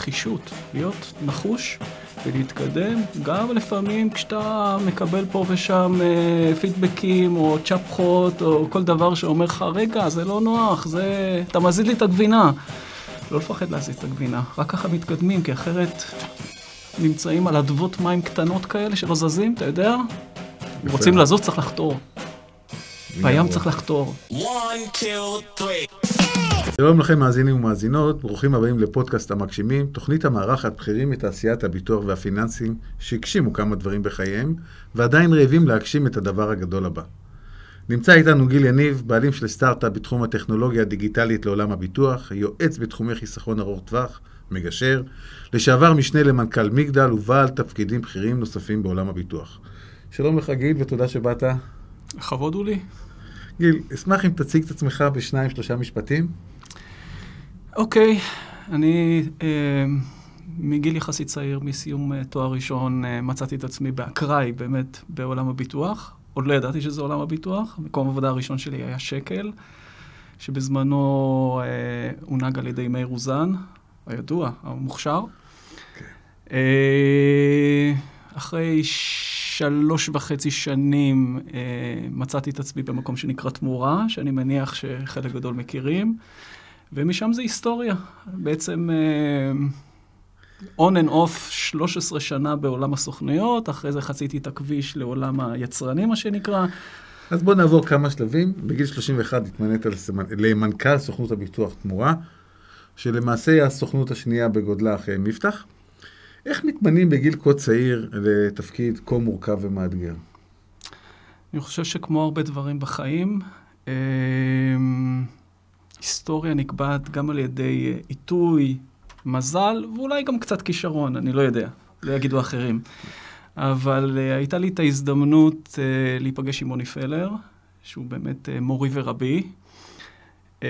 נחישות, להיות נחוש ולהתקדם, גם לפעמים כשאתה מקבל פה ושם אה, פידבקים או צ'פחות או כל דבר שאומר לך, רגע, זה לא נוח, זה... אתה מזיז לי את הגבינה. לא לפחד להזיז את הגבינה, רק ככה מתקדמים, כי אחרת נמצאים על אדוות מים קטנות כאלה שלא זזים, אתה יודע? אם רוצים לזוז צריך לחתור. בים צריך לחתור. שלום לכם מאזינים ומאזינות, ברוכים הבאים לפודקאסט המגשימים, תוכנית המארחת בכירים מתעשיית הביטוח והפיננסים שהגשימו כמה דברים בחייהם, ועדיין רעבים להגשים את הדבר הגדול הבא. נמצא איתנו גיל יניב, בעלים של סטארט-אפ בתחום הטכנולוגיה הדיגיטלית לעולם הביטוח, יועץ בתחומי חיסכון ארוך טווח, מגשר, לשעבר משנה למנכ"ל מגדל ובעל תפקידים בכירים נוספים בעולם הביטוח. שלום לך גיל ותודה שבאת. לכבוד הוא לי. גיל, אשמח אם תציג את עצמך בשניים, שלושה משפטים. אוקיי, אני אה, מגיל יחסית צעיר, מסיום אה, תואר ראשון, אה, מצאתי את עצמי באקראי באמת בעולם הביטוח. עוד לא ידעתי שזה עולם הביטוח. מקום העבודה הראשון שלי היה שקל, שבזמנו אה, הונהג על ידי מאיר אוזן, הידוע, המוכשר. Okay. אה, אחרי שלוש וחצי שנים אה, מצאתי את עצמי במקום שנקרא תמורה, שאני מניח שחלק גדול מכירים. ומשם זה היסטוריה. בעצם on and off 13 שנה בעולם הסוכנויות, אחרי זה חציתי את הכביש לעולם היצרני, מה שנקרא. אז בוא נעבור כמה שלבים. בגיל 31 התמנית למנכ"ל סוכנות הביטוח תמורה, שלמעשה היא הסוכנות השנייה בגודלה אחרי מפתח. איך מתמנים בגיל כה צעיר לתפקיד כה מורכב ומאתגר? אני חושב שכמו הרבה דברים בחיים, אה, היסטוריה נקבעת גם על ידי אה, עיתוי, מזל, ואולי גם קצת כישרון, אני לא יודע, לא יגידו אחרים. אבל uh, הייתה לי את ההזדמנות uh, להיפגש עם מוני פלר, שהוא באמת uh, מורי ורבי, uh,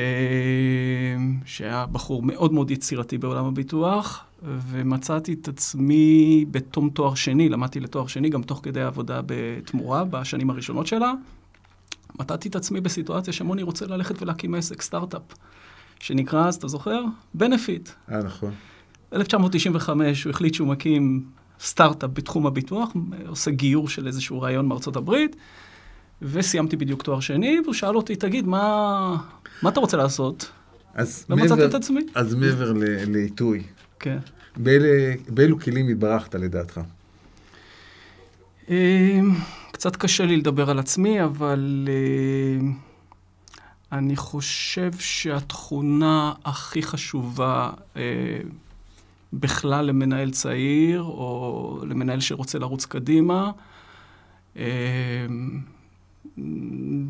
שהיה בחור מאוד מאוד יצירתי בעולם הביטוח, ומצאתי את עצמי בתום תואר שני, למדתי לתואר שני גם תוך כדי העבודה בתמורה, בשנים הראשונות שלה. מצאתי את עצמי בסיטואציה שמוני רוצה ללכת ולהקים עסק, סטארט-אפ, שנקרא אז, אתה זוכר? בנפיט. אה, נכון. ב-1995 הוא החליט שהוא מקים סטארט-אפ בתחום הביטוח, עושה גיור של איזשהו רעיון מארצות הברית, וסיימתי בדיוק תואר שני, והוא שאל אותי, תגיד, מה, מה אתה רוצה לעשות? אז לא מצאתי את עצמי. אז מעבר לעיתוי, כן. באילו כלים התברכת לדעתך? אמ, קצת קשה לי לדבר על עצמי, אבל uh, אני חושב שהתכונה הכי חשובה uh, בכלל למנהל צעיר, או למנהל שרוצה לרוץ קדימה, uh,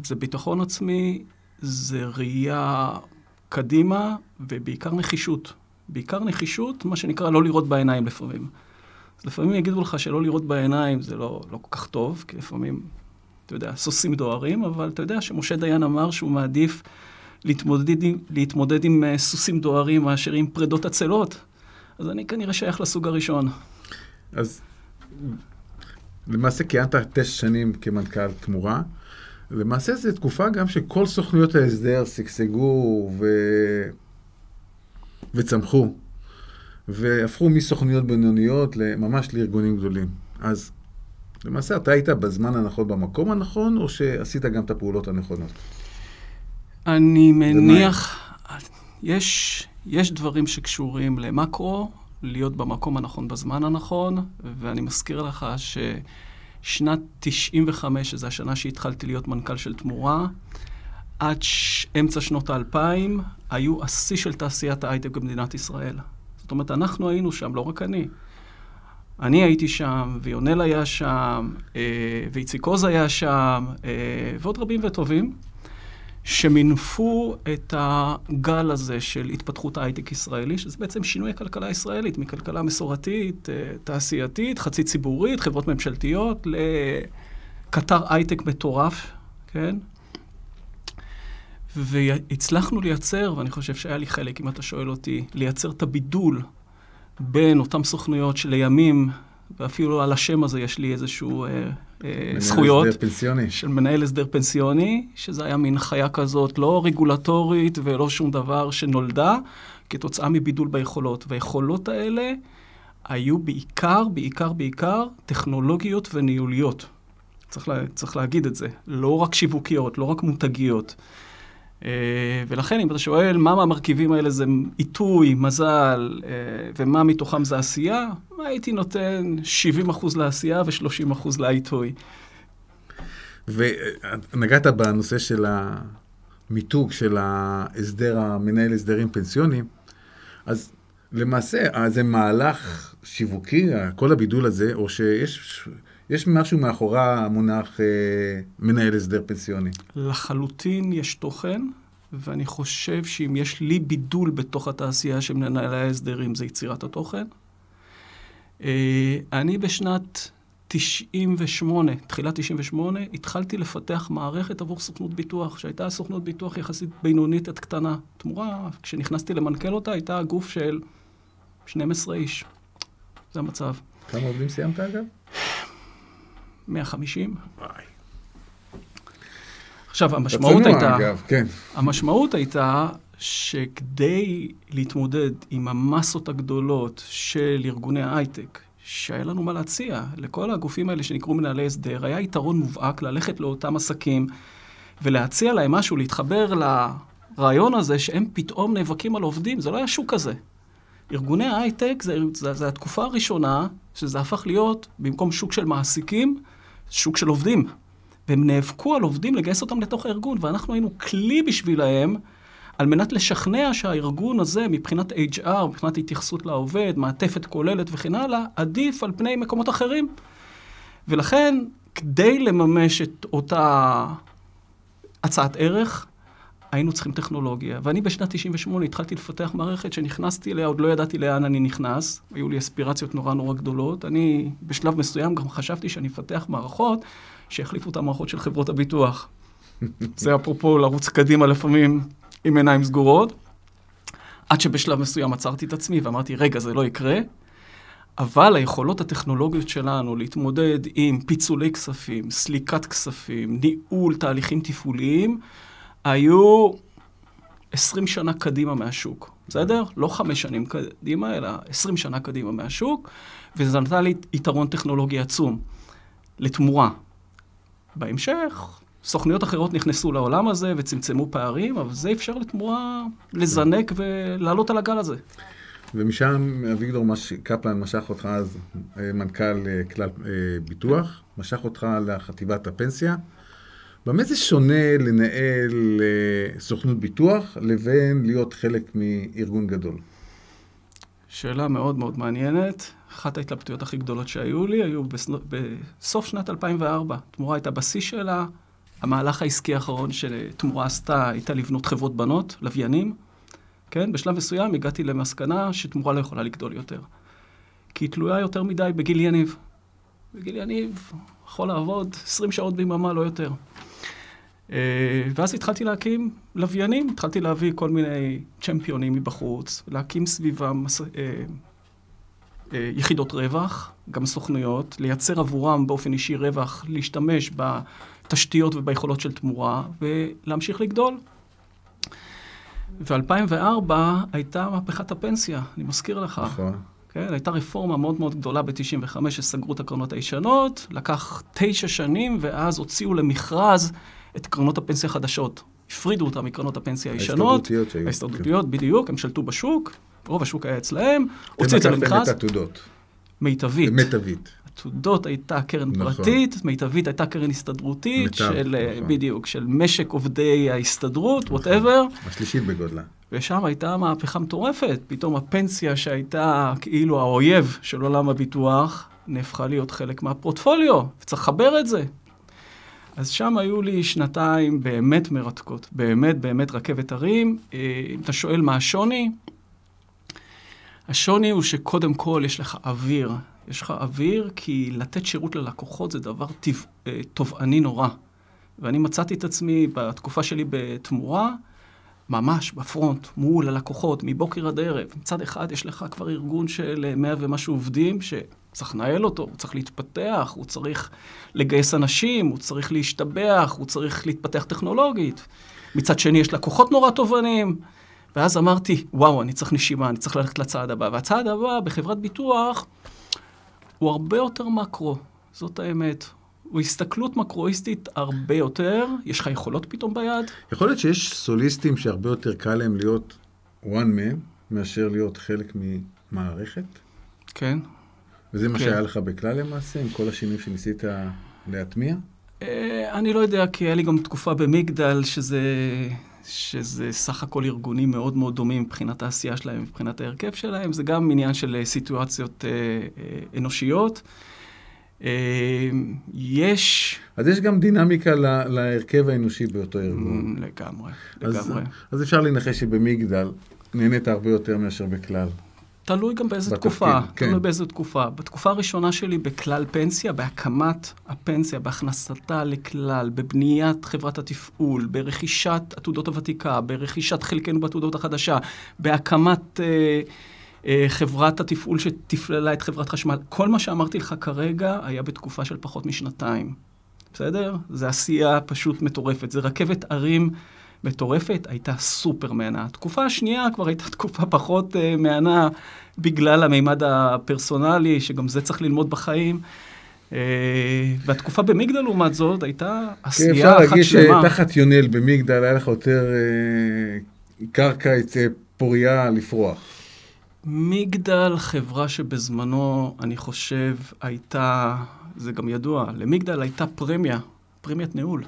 זה ביטחון עצמי, זה ראייה קדימה, ובעיקר נחישות. בעיקר נחישות, מה שנקרא לא לראות בעיניים לפעמים. אז לפעמים יגידו לך שלא לראות בעיניים זה לא, לא כל כך טוב, כי לפעמים, אתה יודע, סוסים דוהרים, אבל אתה יודע שמשה דיין אמר שהוא מעדיף להתמודד עם, להתמודד עם uh, סוסים דוהרים מאשר עם פרדות עצלות. אז אני כנראה שייך לסוג הראשון. אז למעשה כיהנת תשע שנים כמנכ"ל תמורה. למעשה זו תקופה גם שכל סוכנויות ההסדר שגשגו ו... וצמחו. והפכו מסוכניות בינוניות ממש לארגונים גדולים. אז למעשה אתה היית בזמן הנכון במקום הנכון, או שעשית גם את הפעולות הנכונות? אני מניח, יש, יש דברים שקשורים למקרו, להיות במקום הנכון בזמן הנכון, ואני מזכיר לך ששנת 95, שזו השנה שהתחלתי להיות מנכ"ל של תמורה, עד ש... אמצע שנות האלפיים, היו השיא של תעשיית ההייטק במדינת ישראל. זאת אומרת, אנחנו היינו שם, לא רק אני. אני הייתי שם, ויונל היה שם, אה, ואיציק עוז היה שם, אה, ועוד רבים וטובים, שמינפו את הגל הזה של התפתחות ההייטק ישראלי, שזה בעצם שינוי הכלכלה הישראלית, מכלכלה מסורתית, אה, תעשייתית, חצי ציבורית, חברות ממשלתיות, לקטר הייטק מטורף, כן? והצלחנו לייצר, ואני חושב שהיה לי חלק, אם אתה שואל אותי, לייצר את הבידול בין אותן סוכנויות שלימים, ואפילו על השם הזה יש לי איזשהו אה, אה, זכויות. מנהל הסדר פנסיוני. של מנהל הסדר פנסיוני, שזה היה מין חיה כזאת, לא רגולטורית ולא שום דבר שנולדה, כתוצאה מבידול ביכולות. והיכולות האלה היו בעיקר, בעיקר, בעיקר טכנולוגיות וניהוליות. צריך, לה, צריך להגיד את זה. לא רק שיווקיות, לא רק מותגיות. אה, ולכן, אם אתה שואל מה מהמרכיבים האלה זה עיתוי, מזל, אה, ומה מתוכם זה עשייה, הייתי נותן 70% לעשייה ו-30% לעיתוי. ונגעת בנושא של המיתוג של ההסדר, המנהל הסדרים פנסיוניים, אז למעשה, זה מהלך שיווקי, כל הבידול הזה, או שיש יש משהו מאחורי המונח אה, מנהל הסדר פנסיוני? לחלוטין יש תוכן, ואני חושב שאם יש לי בידול בתוך התעשייה של מנהלי ההסדרים, זה יצירת התוכן. אה, אני בשנת 98, תחילת 98, התחלתי לפתח מערכת עבור סוכנות ביטוח, שהייתה סוכנות ביטוח יחסית בינונית עד קטנה. תמורה, כשנכנסתי למנכ"ל אותה, הייתה גוף של 12 איש. זה המצב. כמה עובדים סיימת אגב? 150. עכשיו, המשמעות הייתה... אגב, כן. המשמעות הייתה שכדי להתמודד עם המסות הגדולות של ארגוני ההייטק, שהיה לנו מה להציע לכל הגופים האלה שנקראו מנהלי הסדר, היה יתרון מובהק ללכת לאותם עסקים ולהציע להם משהו, להתחבר לרעיון הזה שהם פתאום נאבקים על עובדים, זה לא היה שוק כזה. ארגוני ההייטק זה, זה, זה התקופה הראשונה שזה הפך להיות, במקום שוק של מעסיקים, שוק של עובדים. והם נאבקו על עובדים לגייס אותם לתוך הארגון, ואנחנו היינו כלי בשבילהם על מנת לשכנע שהארגון הזה, מבחינת HR, מבחינת התייחסות לעובד, מעטפת כוללת וכן הלאה, עדיף על פני מקומות אחרים. ולכן, כדי לממש את אותה הצעת ערך, היינו צריכים טכנולוגיה. ואני בשנת 98' התחלתי לפתח מערכת שנכנסתי אליה, עוד לא ידעתי לאן אני נכנס. היו לי אספירציות נורא נורא גדולות. אני בשלב מסוים גם חשבתי שאני אפתח מערכות שיחליפו את המערכות של חברות הביטוח. זה אפרופו לרוץ קדימה לפעמים עם עיניים סגורות. עד שבשלב מסוים עצרתי את עצמי ואמרתי, רגע, זה לא יקרה. אבל היכולות הטכנולוגיות שלנו להתמודד עם פיצולי כספים, סליקת כספים, ניהול תהליכים תפעוליים, היו 20 שנה קדימה מהשוק, בסדר? לא חמש שנים קדימה, אלא 20 שנה קדימה מהשוק, וזה נתן לי יתרון טכנולוגי עצום לתמורה. בהמשך, סוכניות אחרות נכנסו לעולם הזה וצמצמו פערים, אבל זה אפשר לתמורה לזנק ולעלות על הגל הזה. ומשם אביגדור מש... קפלן משך אותך אז, אה, מנכ"ל אה, כלל אה, ביטוח, משך אותך לחטיבת הפנסיה. במה זה שונה לנהל אה, סוכנות ביטוח לבין להיות חלק מארגון גדול? שאלה מאוד מאוד מעניינת. אחת ההתלבטויות הכי גדולות שהיו לי היו בסוף שנת 2004. תמורה הייתה בשיא שלה. המהלך העסקי האחרון שתמורה עשתה הייתה לבנות חברות בנות, לוויינים. כן, בשלב מסוים הגעתי למסקנה שתמורה לא יכולה לגדול יותר. כי היא תלויה יותר מדי בגיל יניב. בגיל יניב יכול לעבוד 20 שעות ביממה, לא יותר. אה, ואז התחלתי להקים לוויינים, התחלתי להביא כל מיני צ'מפיונים מבחוץ, להקים סביבם. אה, אה, יחידות רווח, גם סוכנויות, לייצר עבורם באופן אישי רווח, להשתמש בתשתיות וביכולות של תמורה ולהמשיך לגדול. ו-2004 הייתה מהפכת הפנסיה, אני מזכיר לך. נכון. כן, הייתה רפורמה מאוד מאוד גדולה ב-95 שסגרו את הקרנות הישנות, לקח תשע שנים ואז הוציאו למכרז את קרנות הפנסיה החדשות. הפרידו אותם מקרנות הפנסיה הישנות. ההסתדרותיות שהיו. ההסתדרותיות. בדיוק, הם שלטו בשוק, רוב השוק היה אצלהם, הוציאו את זה למכרז. אתם לקחתם את העתודות. מיטבית. מיטבית. עתודות הייתה קרן נכון. פרטית, מיטבית הייתה קרן הסתדרותית, מיטב, של, אה, נכון. בדיוק, של משק עובדי ההסתדרות, whatever. נכון. השלישית בגודלה. ושם הייתה מהפכה מטורפת. פתאום הפנסיה שהייתה כאילו האויב של עולם הביטוח, נהפכה להיות חלק מהפורטפוליו, וצריך לחבר את זה. אז שם היו לי שנתיים באמת מרתקות, באמת באמת רכבת הרים. אה, אם אתה שואל מה השוני, השוני הוא שקודם כל יש לך אוויר. יש לך אוויר כי לתת שירות ללקוחות זה דבר אה, תובעני נורא. ואני מצאתי את עצמי בתקופה שלי בתמורה, ממש בפרונט, מול הלקוחות, מבוקר עד ערב. מצד אחד יש לך כבר ארגון של מאה ומשהו עובדים, ש... צריך לנהל אותו, הוא צריך להתפתח, הוא צריך לגייס אנשים, הוא צריך להשתבח, הוא צריך להתפתח טכנולוגית. מצד שני, יש לקוחות נורא תובעניים, ואז אמרתי, וואו, אני צריך נשימה, אני צריך ללכת לצעד הבא. והצעד הבא בחברת ביטוח הוא הרבה יותר מקרו, זאת האמת. הוא הסתכלות מקרואיסטית הרבה יותר. יש לך יכולות פתאום ביד? יכול להיות שיש סוליסטים שהרבה יותר קל להם להיות one man מאשר להיות חלק ממערכת? כן. וזה מה כן. שהיה לך בכלל למעשה, עם כל השינויים שניסית להטמיע? אה, אני לא יודע, כי היה לי גם תקופה במגדל, שזה, שזה סך הכל ארגונים מאוד מאוד דומים מבחינת העשייה שלהם, מבחינת ההרכב שלהם. זה גם עניין של אה, סיטואציות אה, אה, אנושיות. אה, יש... אז יש גם דינמיקה ל- להרכב האנושי באותו ארגון. Mm, לגמרי, אז, לגמרי. אז אפשר להנחש שבמגדל נהנית הרבה יותר מאשר בכלל. תלוי גם באיזה בתפקיד, תקופה. כן. תלוי באיזה תקופה. בתקופה הראשונה שלי בכלל פנסיה, בהקמת הפנסיה, בהכנסתה לכלל, בבניית חברת התפעול, ברכישת עתודות הוותיקה, ברכישת חלקנו בעתודות החדשה, בהקמת אה, חברת התפעול שתפללה את חברת חשמל. כל מה שאמרתי לך כרגע היה בתקופה של פחות משנתיים. בסדר? זה עשייה פשוט מטורפת. זה רכבת ערים מטורפת, הייתה סופר מהנה. התקופה השנייה כבר הייתה תקופה פחות uh, מהנה בגלל המימד הפרסונלי, שגם זה צריך ללמוד בחיים. Uh, והתקופה במגדל, לעומת זאת, הייתה כן, עשייה אפשר אחת להגיד שלמה. שתחת יונל במגדל היה לך יותר אה, קרקע אה, פוריה לפרוח. מגדל, חברה שבזמנו, אני חושב, הייתה, זה גם ידוע, למגדל הייתה פרמיה, פרמיית ניהול.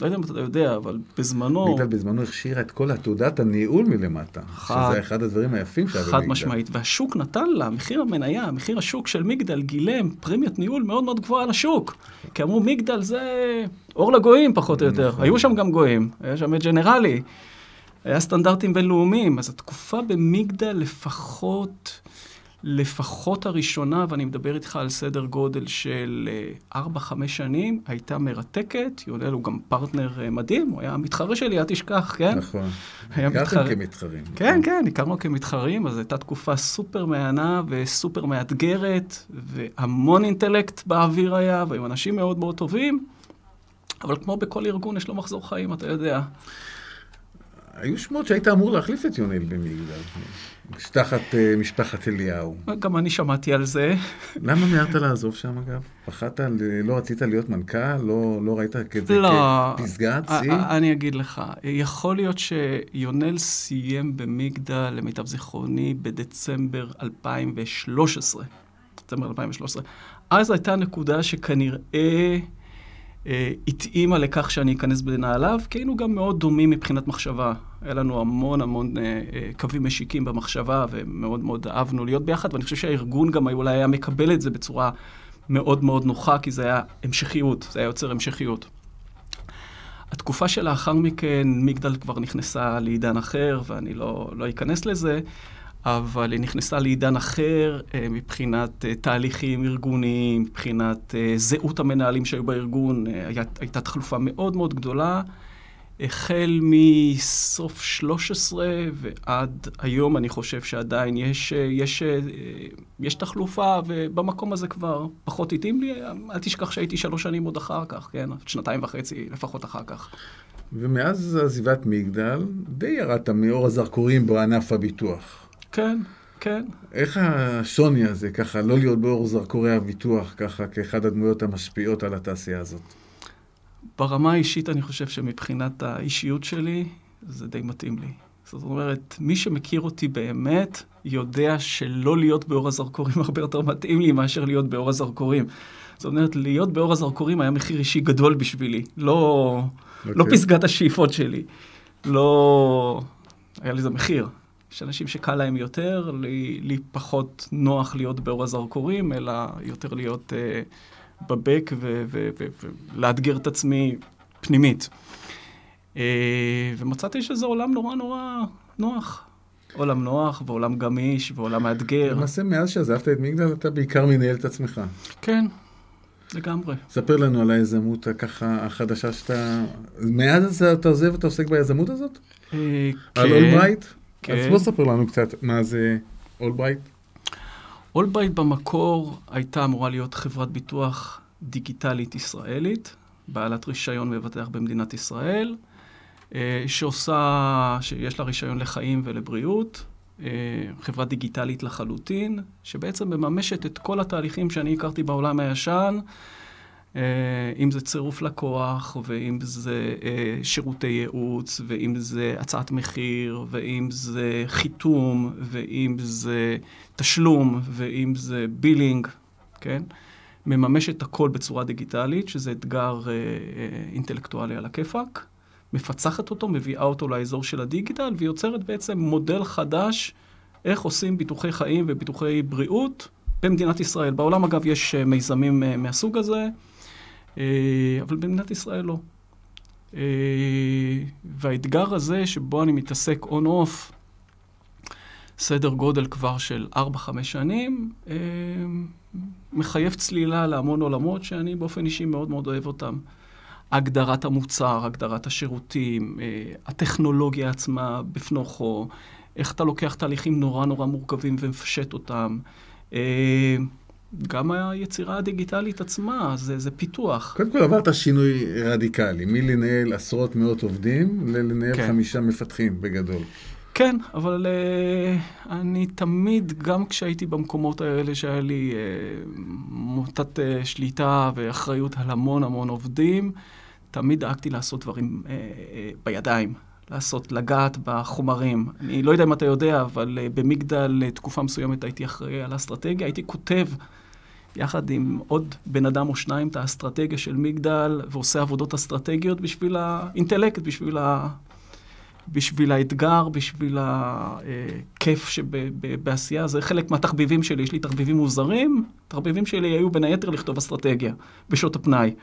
לא יודע אם אתה יודע, אבל בזמנו... מגדל בזמנו הכשירה את כל תעודת הניהול מלמטה. חד- שזה אחד הדברים היפים שהיה במגדל. חד משמעית, והשוק נתן לה, מחיר המניה, מחיר השוק של מגדל גילם פרמיית ניהול מאוד מאוד גבוהה לשוק. כי אמרו, מגדל זה אור לגויים פחות או יותר. נכון. היו שם גם גויים, היה שם את ג'נרלי, היה סטנדרטים בינלאומיים, אז התקופה במגדל לפחות, לפחות הראשונה, ואני מדבר איתך על סדר גודל של 4-5 שנים, הייתה מרתקת. יונל הוא גם פרטנר אה, מדהים, הוא היה המתחרה שלי, אל תשכח, כן? נכון. הכרתם מתחרה. כמתחרים. כן, כן, הכרנו כמתחרים, אז הייתה תקופה סופר מהנה וסופר מאתגרת, והמון אינטלקט באוויר היה, והיו אנשים מאוד מאוד טובים, אבל כמו בכל ארגון, יש לו מחזור חיים, אתה יודע. היו שמות שהיית אמור להחליף את יונל במגדל. תחת אה, משפחת אליהו. גם אני שמעתי על זה. למה מיהרת לעזוב שם אגב? פחדת, לא רצית להיות מנכ"ל? לא, לא ראית כזה לא. כפסגת א- שיא? א- אני אגיד לך, יכול להיות שיונל סיים במגדל, למיטב זיכרוני, בדצמבר 2013. דצמבר 2013. אז הייתה נקודה שכנראה אה, התאימה לכך שאני אכנס בנעליו, כי היינו גם מאוד דומים מבחינת מחשבה. היה לנו המון המון אה, אה, קווים משיקים במחשבה, ומאוד מאוד אהבנו להיות ביחד, ואני חושב שהארגון גם אולי היה מקבל את זה בצורה מאוד מאוד נוחה, כי זה היה המשכיות, זה היה יוצר המשכיות. התקופה שלאחר מכן, מגדל כבר נכנסה לעידן אחר, ואני לא, לא אכנס לזה, אבל היא נכנסה לעידן אחר אה, מבחינת אה, תהליכים ארגוניים, מבחינת אה, זהות המנהלים שהיו בארגון. הייתה תחלופה מאוד מאוד גדולה. החל מסוף 13 ועד היום אני חושב שעדיין יש, יש, יש תחלופה, ובמקום הזה כבר פחות התאים לי. אל תשכח שהייתי שלוש שנים עוד אחר כך, כן? שנתיים וחצי לפחות אחר כך. ומאז עזיבת מגדל, די ירדת מאור הזרקורים בענף הביטוח. כן, כן. איך השוני הזה, ככה, לא להיות באור זרקורי הביטוח, ככה, כאחד הדמויות המשפיעות על התעשייה הזאת? ברמה האישית אני חושב שמבחינת האישיות שלי, זה די מתאים לי. זאת אומרת, מי שמכיר אותי באמת, יודע שלא להיות באור הזרקורים הרבה יותר מתאים לי מאשר להיות באור הזרקורים. זאת אומרת, להיות באור הזרקורים היה מחיר אישי גדול בשבילי. לא, okay. לא אוקיי. פסגת השאיפות שלי. לא... היה לזה מחיר. יש אנשים שקל להם יותר, לי, לי פחות נוח להיות באור הזרקורים, אלא יותר להיות אה, בבק ולאתגר את עצמי פנימית. אה, ומצאתי שזה עולם נורא נורא נוח. עולם נוח ועולם גמיש ועולם מאתגר. למעשה, מאז שעזבת את מגדל, אתה בעיקר מנהל את עצמך. כן, לגמרי. ספר לנו על היזמות ככה החדשה שאתה... מאז אתה עוזב ואתה עוסק ביזמות הזאת? אה, על כן. אולברייט? כן. אז בוא ספר לנו קצת מה זה אולברייט. אולברייט במקור הייתה אמורה להיות חברת ביטוח דיגיטלית ישראלית, בעלת רישיון מבטח במדינת ישראל. אה, שעושה, שיש לה רישיון לחיים ולבריאות, אה, חברה דיגיטלית לחלוטין, שבעצם מממשת את כל התהליכים שאני הכרתי בעולם הישן, אם זה צירוף לקוח, ואם זה שירותי ייעוץ, ואם זה הצעת מחיר, ואם זה חיתום, ואם זה תשלום, ואם זה billing, כן? מממש את הכל בצורה דיגיטלית, שזה אתגר אה, אה, אינטלקטואלי על הכיפאק, מפצחת אותו, מביאה אותו לאזור של הדיגיטל, ויוצרת בעצם מודל חדש איך עושים ביטוחי חיים וביטוחי בריאות במדינת ישראל. בעולם, אגב, יש אה, מיזמים אה, מהסוג הזה, אה, אבל במדינת ישראל לא. אה, והאתגר הזה, שבו אני מתעסק און-אוף, סדר גודל כבר של 4-5 שנים, אה, מחייב צלילה להמון עולמות שאני באופן אישי מאוד מאוד אוהב אותם. הגדרת המוצר, הגדרת השירותים, אה, הטכנולוגיה עצמה בפנוכו, איך אתה לוקח תהליכים נורא נורא מורכבים ומפשט אותם. גם היצירה הדיגיטלית עצמה, זה, זה פיתוח. קודם כל עברת שינוי רדיקלי, מלנהל עשרות מאות עובדים ללנהל כן. חמישה מפתחים בגדול. כן, אבל uh, אני תמיד, גם כשהייתי במקומות האלה שהיה לי uh, מוטת uh, שליטה ואחריות על המון המון עובדים, תמיד דאגתי לעשות דברים uh, uh, בידיים. לעשות, לגעת בחומרים. אני לא יודע אם אתה יודע, אבל uh, במגדל, תקופה מסוימת הייתי אחראי על האסטרטגיה, הייתי כותב יחד עם עוד בן אדם או שניים את האסטרטגיה של מגדל, ועושה עבודות אסטרטגיות בשביל האינטלקט, בשביל ה... בשביל האתגר, בשביל הכיף שבעשייה. זה חלק מהתחביבים שלי. יש לי תחביבים מוזרים, התחביבים שלי היו בין היתר לכתוב אסטרטגיה בשעות הפנאי.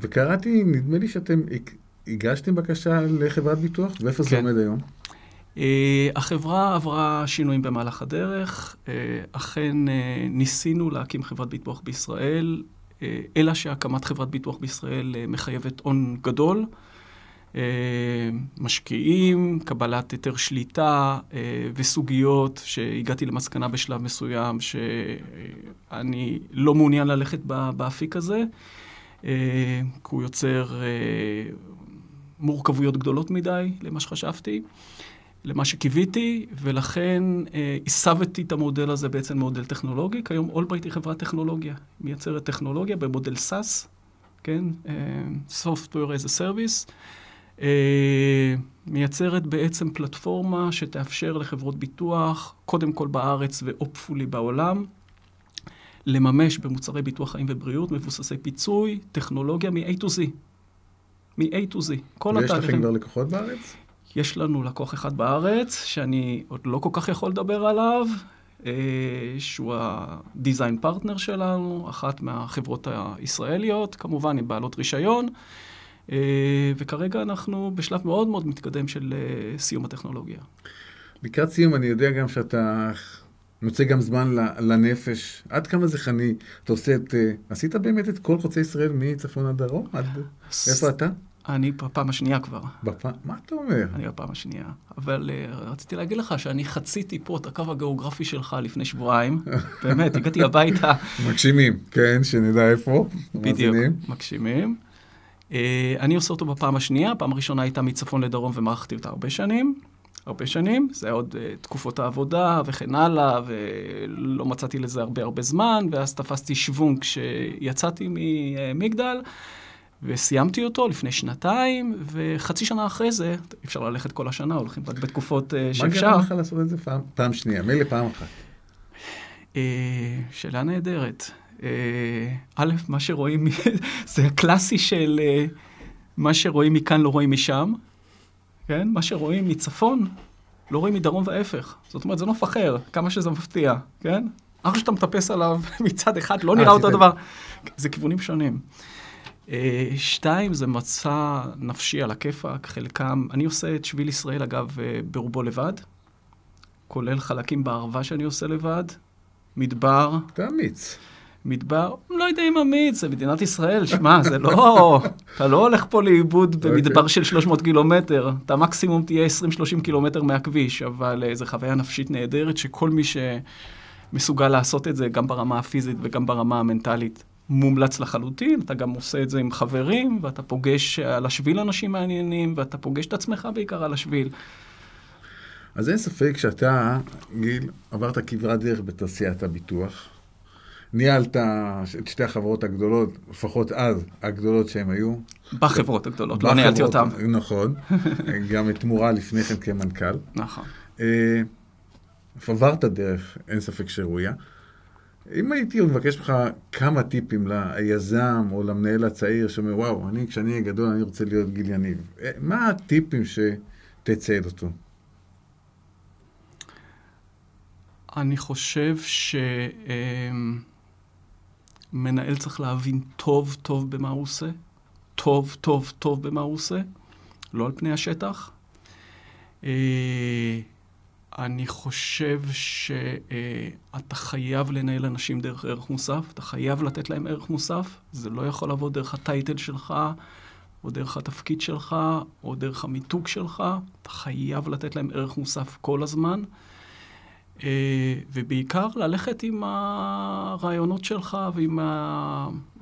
וקראתי, נדמה לי שאתם הגשתם בקשה לחברת ביטוח, ואיפה כן. זה עומד היום? Uh, החברה עברה שינויים במהלך הדרך. Uh, אכן uh, ניסינו להקים חברת ביטוח בישראל, אלא שהקמת חברת ביטוח בישראל מחייבת הון גדול. אה, משקיעים, קבלת היתר שליטה אה, וסוגיות שהגעתי למסקנה בשלב מסוים שאני לא מעוניין ללכת באפיק הזה, אה, כי הוא יוצר מורכבויות גדולות מדי למה שחשבתי. למה שקיוויתי, ולכן הסבתי את המודל הזה בעצם מודל טכנולוגי. כיום אולברייט היא חברת טכנולוגיה, מייצרת טכנולוגיה במודל SAS, כן? Software as a Service. אה, מייצרת בעצם פלטפורמה שתאפשר לחברות ביטוח, קודם כל בארץ ואופפולי בעולם, לממש במוצרי ביטוח חיים ובריאות מבוססי פיצוי, טכנולוגיה מ-A to Z. מ-A to Z. כל ויש לכם כבר לקוחות בארץ? יש לנו לקוח אחד בארץ, שאני עוד לא כל כך יכול לדבר עליו, אה, שהוא הדיזיין פרטנר שלנו, אחת מהחברות הישראליות, כמובן עם בעלות רישיון. אה, וכרגע אנחנו בשלב מאוד מאוד מתקדם של אה, סיום הטכנולוגיה. לקראת סיום, אני יודע גם שאתה מוצא גם זמן לנפש. עד כמה זה חני? אתה עושה את... עשית באמת את כל חוצי ישראל מצפון עד דרום? עד... איפה אתה? אני בפעם השנייה כבר. בפעם? מה אתה אומר? אני בפעם השנייה. אבל uh, רציתי להגיד לך שאני חציתי פה את הקו הגיאוגרפי שלך לפני שבועיים. באמת, הגעתי הביתה. מגשימים, כן, שנדע איפה. בדיוק, מגשימים. אה, אני עושה אותו בפעם השנייה, הפעם הראשונה הייתה מצפון לדרום ומערכתי אותה הרבה שנים. הרבה שנים, זה עוד uh, תקופות העבודה וכן הלאה, ולא מצאתי לזה הרבה הרבה זמן, ואז תפסתי שוונג כשיצאתי ממגדל, וסיימתי אותו לפני שנתיים, וחצי שנה אחרי זה, אפשר ללכת כל השנה, הולכים רק בתקופות uh, שאפשר. מה גרם לך לעשות את זה פעם, פעם שנייה? מילא פעם אחת. Uh, שאלה נהדרת. אה, א', מה שרואים, זה הקלאסי של אה, מה שרואים מכאן לא רואים משם, כן? מה שרואים מצפון לא רואים מדרום וההפך. זאת אומרת, זה נוף אחר, כמה שזה מפתיע, כן? אחרי שאתה מטפס עליו מצד אחד, לא נראה אותו דבר. זה כיוונים שונים. אה, שתיים, זה מצע נפשי על הכיפאק, חלקם, אני עושה את שביל ישראל, אגב, ברובו לבד, כולל חלקים בערבה שאני עושה לבד, מדבר. אתה אמיץ. מדבר, לא יודע אם אמיץ, זה מדינת ישראל, שמע, זה לא, אתה לא הולך פה לאיבוד במדבר okay. של 300 קילומטר, אתה מקסימום תהיה 20-30 קילומטר מהכביש, אבל uh, זו חוויה נפשית נהדרת, שכל מי שמסוגל לעשות את זה, גם ברמה הפיזית וגם ברמה המנטלית, מומלץ לחלוטין, אתה גם עושה את זה עם חברים, ואתה פוגש על השביל אנשים מעניינים, ואתה פוגש את עצמך בעיקר על השביל. אז אין ספק שאתה, גיל, עברת כברת דרך בתעשיית הביטוח. ניהלת את שתי החברות הגדולות, לפחות אז, הגדולות שהן היו. בחברות הגדולות, לא ניהלתי אותן. נכון, גם את תמורה לפני כן כמנכ"ל. נכון. אה, עברת דרך, אין ספק שראויה. אם הייתי מבקש ממך כמה טיפים ליזם או למנהל הצעיר שאומר, וואו, אני, כשאני אהיה גדול, אני רוצה להיות גיל יניב. אה, מה הטיפים שתצייד אותו? אני חושב שמנהל צריך להבין טוב טוב במה הוא עושה, טוב טוב טוב במה הוא עושה, לא על פני השטח. אני חושב שאתה חייב לנהל אנשים דרך ערך מוסף, אתה חייב לתת להם ערך מוסף, זה לא יכול לבוא דרך הטייטל שלך, או דרך התפקיד שלך, או דרך המיתוג שלך, אתה חייב לתת להם ערך מוסף כל הזמן. אה, ובעיקר ללכת עם הרעיונות שלך ועם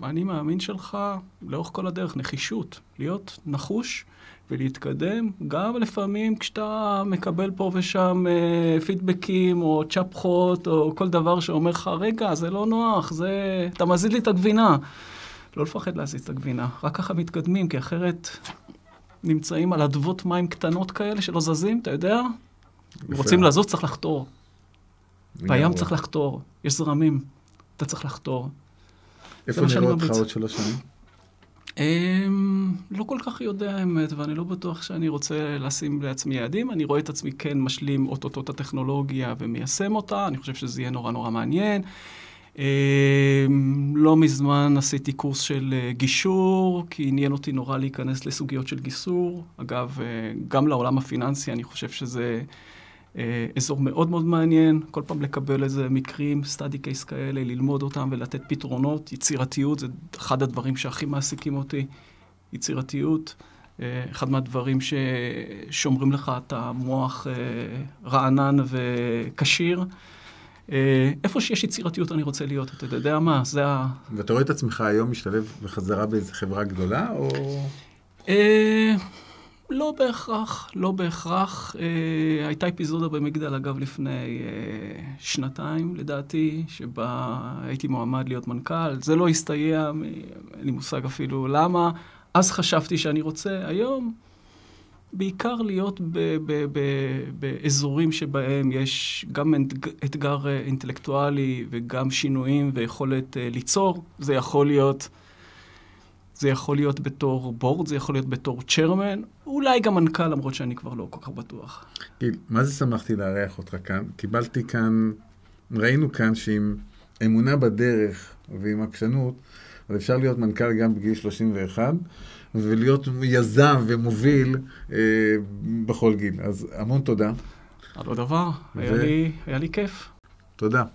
האני מאמין שלך לאורך כל הדרך, נחישות, להיות נחוש ולהתקדם, גם לפעמים כשאתה מקבל פה ושם אה, פידבקים או צ'פחות או כל דבר שאומר לך, רגע, זה לא נוח, זה... אתה מזיז לי את הגבינה. לא לפחד להזיז את הגבינה, רק ככה מתקדמים, כי אחרת נמצאים על אדוות מים קטנות כאלה שלא זזים, אתה יודע? רוצים לזוז, צריך לחתור. בים צריך לחתור, יש זרמים, אתה צריך לחתור. איפה נראה אותך עוד שלוש שנים? Um, לא כל כך יודע האמת, ואני לא בטוח שאני רוצה לשים לעצמי יעדים. אני רואה את עצמי כן משלים אוטוטו את הטכנולוגיה ומיישם אותה, אני חושב שזה יהיה נורא נורא מעניין. Um, לא מזמן עשיתי קורס של uh, גישור, כי עניין אותי נורא להיכנס לסוגיות של גיסור. אגב, uh, גם לעולם הפיננסי אני חושב שזה... אה, אזור מאוד מאוד מעניין, כל פעם לקבל איזה מקרים, סטאדי קייס כאלה, ללמוד אותם ולתת פתרונות. יצירתיות זה אחד הדברים שהכי מעסיקים אותי, יצירתיות. אה, אחד מהדברים ששומרים לך את המוח אה, רענן וכשיר. איפה שיש יצירתיות אני רוצה להיות, אתה יודע מה, זה ה... ואתה רואה את עצמך היום משתלב בחזרה באיזו חברה גדולה, או... לא בהכרח, לא בהכרח. אה, הייתה אפיזודה במגדל, אגב, לפני אה, שנתיים, לדעתי, שבה הייתי מועמד להיות מנכ"ל. זה לא הסתייע, אין לי מושג אפילו למה. אז חשבתי שאני רוצה, היום, בעיקר להיות ב- ב- ב- באזורים שבהם יש גם אתגר אינטלקטואלי וגם שינויים ויכולת אה, ליצור. זה יכול להיות... זה יכול להיות בתור בורד, זה יכול להיות בתור צ'רמן, אולי גם מנכ"ל, למרות שאני כבר לא כל כך בטוח. גיל, מה זה שמחתי לארח אותך כאן? קיבלתי כאן, ראינו כאן שעם אמונה בדרך ועם עקשנות, אז אפשר להיות מנכ"ל גם בגיל 31, ולהיות יזם ומוביל אה, בכל גיל. אז המון תודה. על עוד דבר, ו... היה, לי, היה לי כיף. תודה.